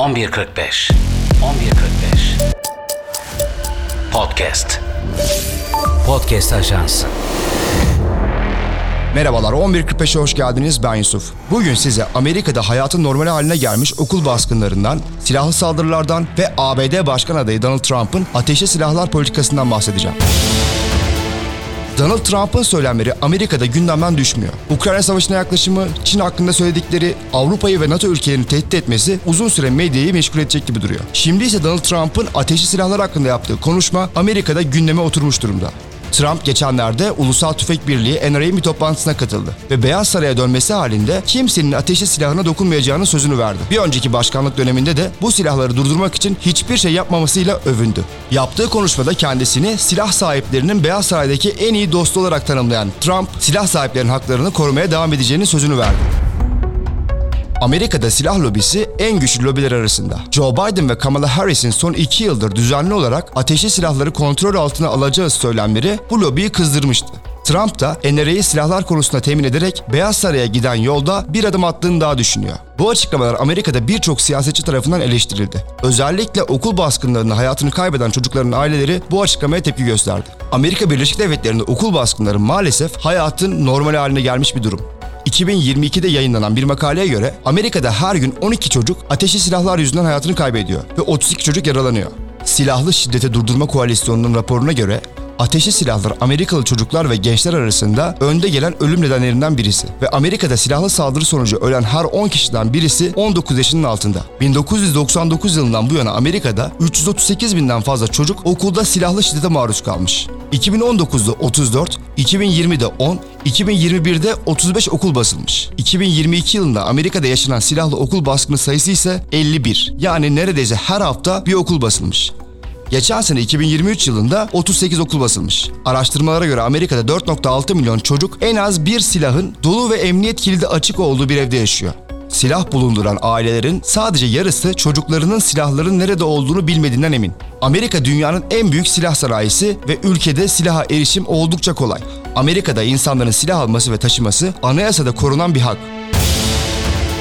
11.45 11.45 Podcast Podcast Ajans Merhabalar 11.45'e hoş geldiniz ben Yusuf. Bugün size Amerika'da hayatın normal haline gelmiş okul baskınlarından, silahlı saldırılardan ve ABD Başkan adayı Donald Trump'ın ateşli silahlar politikasından bahsedeceğim. Donald Trump'ın söylemleri Amerika'da gündemden düşmüyor. Ukrayna Savaşı'na yaklaşımı, Çin hakkında söyledikleri, Avrupa'yı ve NATO ülkelerini tehdit etmesi uzun süre medyayı meşgul edecek gibi duruyor. Şimdi ise Donald Trump'ın ateşli silahlar hakkında yaptığı konuşma Amerika'da gündeme oturmuş durumda. Trump geçenlerde Ulusal Tüfek Birliği NRA bir toplantısına katıldı ve Beyaz Saray'a dönmesi halinde kimsenin ateşli silahına dokunmayacağını sözünü verdi. Bir önceki başkanlık döneminde de bu silahları durdurmak için hiçbir şey yapmamasıyla övündü. Yaptığı konuşmada kendisini silah sahiplerinin Beyaz Saray'daki en iyi dostu olarak tanımlayan Trump, silah sahiplerinin haklarını korumaya devam edeceğini sözünü verdi. Amerika'da silah lobisi en güçlü lobiler arasında. Joe Biden ve Kamala Harris'in son iki yıldır düzenli olarak ateşli silahları kontrol altına alacağı söylemleri bu lobiyi kızdırmıştı. Trump da NRA'yı silahlar konusunda temin ederek Beyaz Saray'a giden yolda bir adım attığını daha düşünüyor. Bu açıklamalar Amerika'da birçok siyasetçi tarafından eleştirildi. Özellikle okul baskınlarında hayatını kaybeden çocukların aileleri bu açıklamaya tepki gösterdi. Amerika Birleşik Devletleri'nde okul baskınları maalesef hayatın normal haline gelmiş bir durum. 2022'de yayınlanan bir makaleye göre Amerika'da her gün 12 çocuk ateşli silahlar yüzünden hayatını kaybediyor ve 32 çocuk yaralanıyor. Silahlı Şiddete Durdurma Koalisyonu'nun raporuna göre ateşli silahlar Amerikalı çocuklar ve gençler arasında önde gelen ölüm nedenlerinden birisi. Ve Amerika'da silahlı saldırı sonucu ölen her 10 kişiden birisi 19 yaşının altında. 1999 yılından bu yana Amerika'da 338 binden fazla çocuk okulda silahlı şiddete maruz kalmış. 2019'da 34, 2020'de 10, 2021'de 35 okul basılmış. 2022 yılında Amerika'da yaşanan silahlı okul baskını sayısı ise 51. Yani neredeyse her hafta bir okul basılmış. Geçen sene 2023 yılında 38 okul basılmış. Araştırmalara göre Amerika'da 4.6 milyon çocuk en az bir silahın dolu ve emniyet kilidi açık olduğu bir evde yaşıyor. Silah bulunduran ailelerin sadece yarısı çocuklarının silahların nerede olduğunu bilmediğinden emin. Amerika dünyanın en büyük silah sanayisi ve ülkede silaha erişim oldukça kolay. Amerika'da insanların silah alması ve taşıması anayasada korunan bir hak.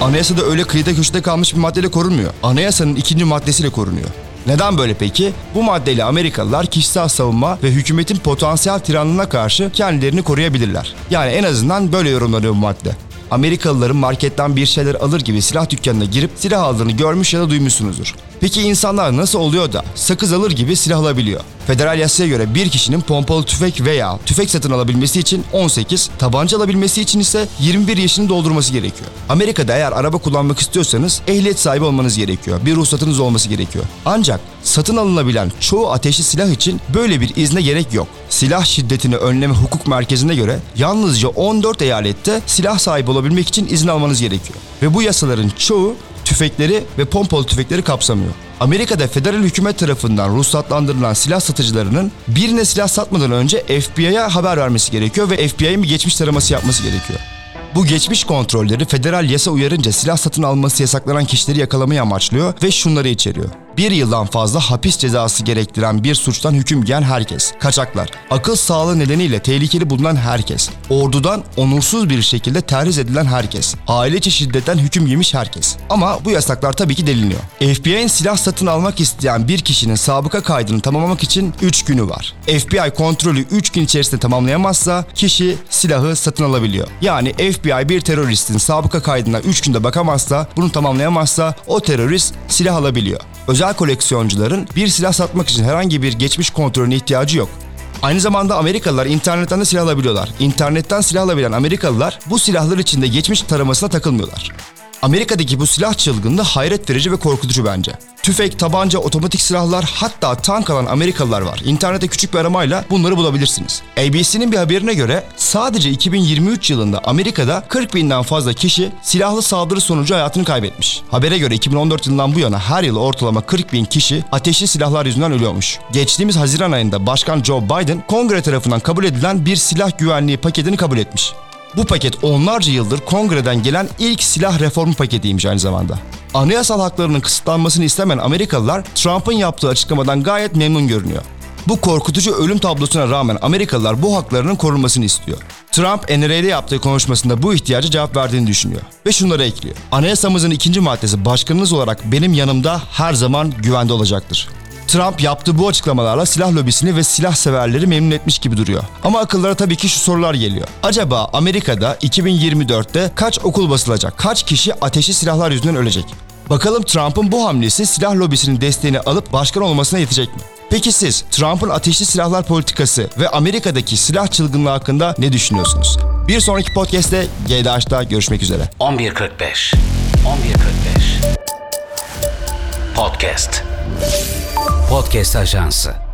Anayasada öyle kıyıda köşede kalmış bir maddeyle korunmuyor. Anayasanın ikinci maddesiyle korunuyor. Neden böyle peki? Bu maddeyle Amerikalılar kişisel savunma ve hükümetin potansiyel tiranlığına karşı kendilerini koruyabilirler. Yani en azından böyle yorumlanıyor bu madde. Amerikalıların marketten bir şeyler alır gibi silah dükkanına girip silah aldığını görmüş ya da duymuşsunuzdur. Peki insanlar nasıl oluyor da sakız alır gibi silah alabiliyor? Federal yasaya göre bir kişinin pompalı tüfek veya tüfek satın alabilmesi için 18, tabanca alabilmesi için ise 21 yaşını doldurması gerekiyor. Amerika'da eğer araba kullanmak istiyorsanız ehliyet sahibi olmanız gerekiyor. Bir ruhsatınız olması gerekiyor. Ancak satın alınabilen çoğu ateşli silah için böyle bir izne gerek yok. Silah şiddetini önleme hukuk merkezine göre yalnızca 14 eyalette silah sahibi olabilmek için izin almanız gerekiyor. Ve bu yasaların çoğu tüfekleri ve pompalı tüfekleri kapsamıyor. Amerika'da federal hükümet tarafından ruhsatlandırılan silah satıcılarının birine silah satmadan önce FBI'ye haber vermesi gerekiyor ve FBI'nin bir geçmiş taraması yapması gerekiyor. Bu geçmiş kontrolleri federal yasa uyarınca silah satın alması yasaklanan kişileri yakalamayı amaçlıyor ve şunları içeriyor bir yıldan fazla hapis cezası gerektiren bir suçtan hüküm giyen herkes, kaçaklar, akıl sağlığı nedeniyle tehlikeli bulunan herkes, ordudan onursuz bir şekilde terhis edilen herkes, aile içi şiddetten hüküm yemiş herkes. Ama bu yasaklar tabii ki deliniyor. FBI'nin silah satın almak isteyen bir kişinin sabıka kaydını tamamlamak için 3 günü var. FBI kontrolü 3 gün içerisinde tamamlayamazsa kişi silahı satın alabiliyor. Yani FBI bir teröristin sabıka kaydına 3 günde bakamazsa, bunu tamamlayamazsa o terörist silah alabiliyor. Özel koleksiyoncuların bir silah satmak için herhangi bir geçmiş kontrolüne ihtiyacı yok. Aynı zamanda Amerikalılar internetten de silah alabiliyorlar. İnternetten silah alabilen Amerikalılar bu silahlar içinde geçmiş taramasına takılmıyorlar. Amerika'daki bu silah çılgınlığı hayret verici ve korkutucu bence. Tüfek, tabanca, otomatik silahlar hatta tank alan Amerikalılar var. İnternette küçük bir aramayla bunları bulabilirsiniz. ABC'nin bir haberine göre sadece 2023 yılında Amerika'da 40 binden fazla kişi silahlı saldırı sonucu hayatını kaybetmiş. Habere göre 2014 yılından bu yana her yıl ortalama 40 bin kişi ateşli silahlar yüzünden ölüyormuş. Geçtiğimiz Haziran ayında Başkan Joe Biden kongre tarafından kabul edilen bir silah güvenliği paketini kabul etmiş. Bu paket onlarca yıldır kongreden gelen ilk silah reformu paketiymiş aynı zamanda. Anayasal haklarının kısıtlanmasını istemeyen Amerikalılar Trump'ın yaptığı açıklamadan gayet memnun görünüyor. Bu korkutucu ölüm tablosuna rağmen Amerikalılar bu haklarının korunmasını istiyor. Trump NRA'de yaptığı konuşmasında bu ihtiyaca cevap verdiğini düşünüyor. Ve şunları ekliyor. Anayasamızın ikinci maddesi başkanınız olarak benim yanımda her zaman güvende olacaktır. Trump yaptığı bu açıklamalarla silah lobisini ve silah severleri memnun etmiş gibi duruyor. Ama akıllara tabii ki şu sorular geliyor. Acaba Amerika'da 2024'te kaç okul basılacak? Kaç kişi ateşli silahlar yüzünden ölecek? Bakalım Trump'ın bu hamlesi silah lobisinin desteğini alıp başkan olmasına yetecek mi? Peki siz Trump'ın ateşli silahlar politikası ve Amerika'daki silah çılgınlığı hakkında ne düşünüyorsunuz? Bir sonraki podcast'te GDH'da görüşmek üzere. 11.45 11.45 Podcast Podcast Ajansı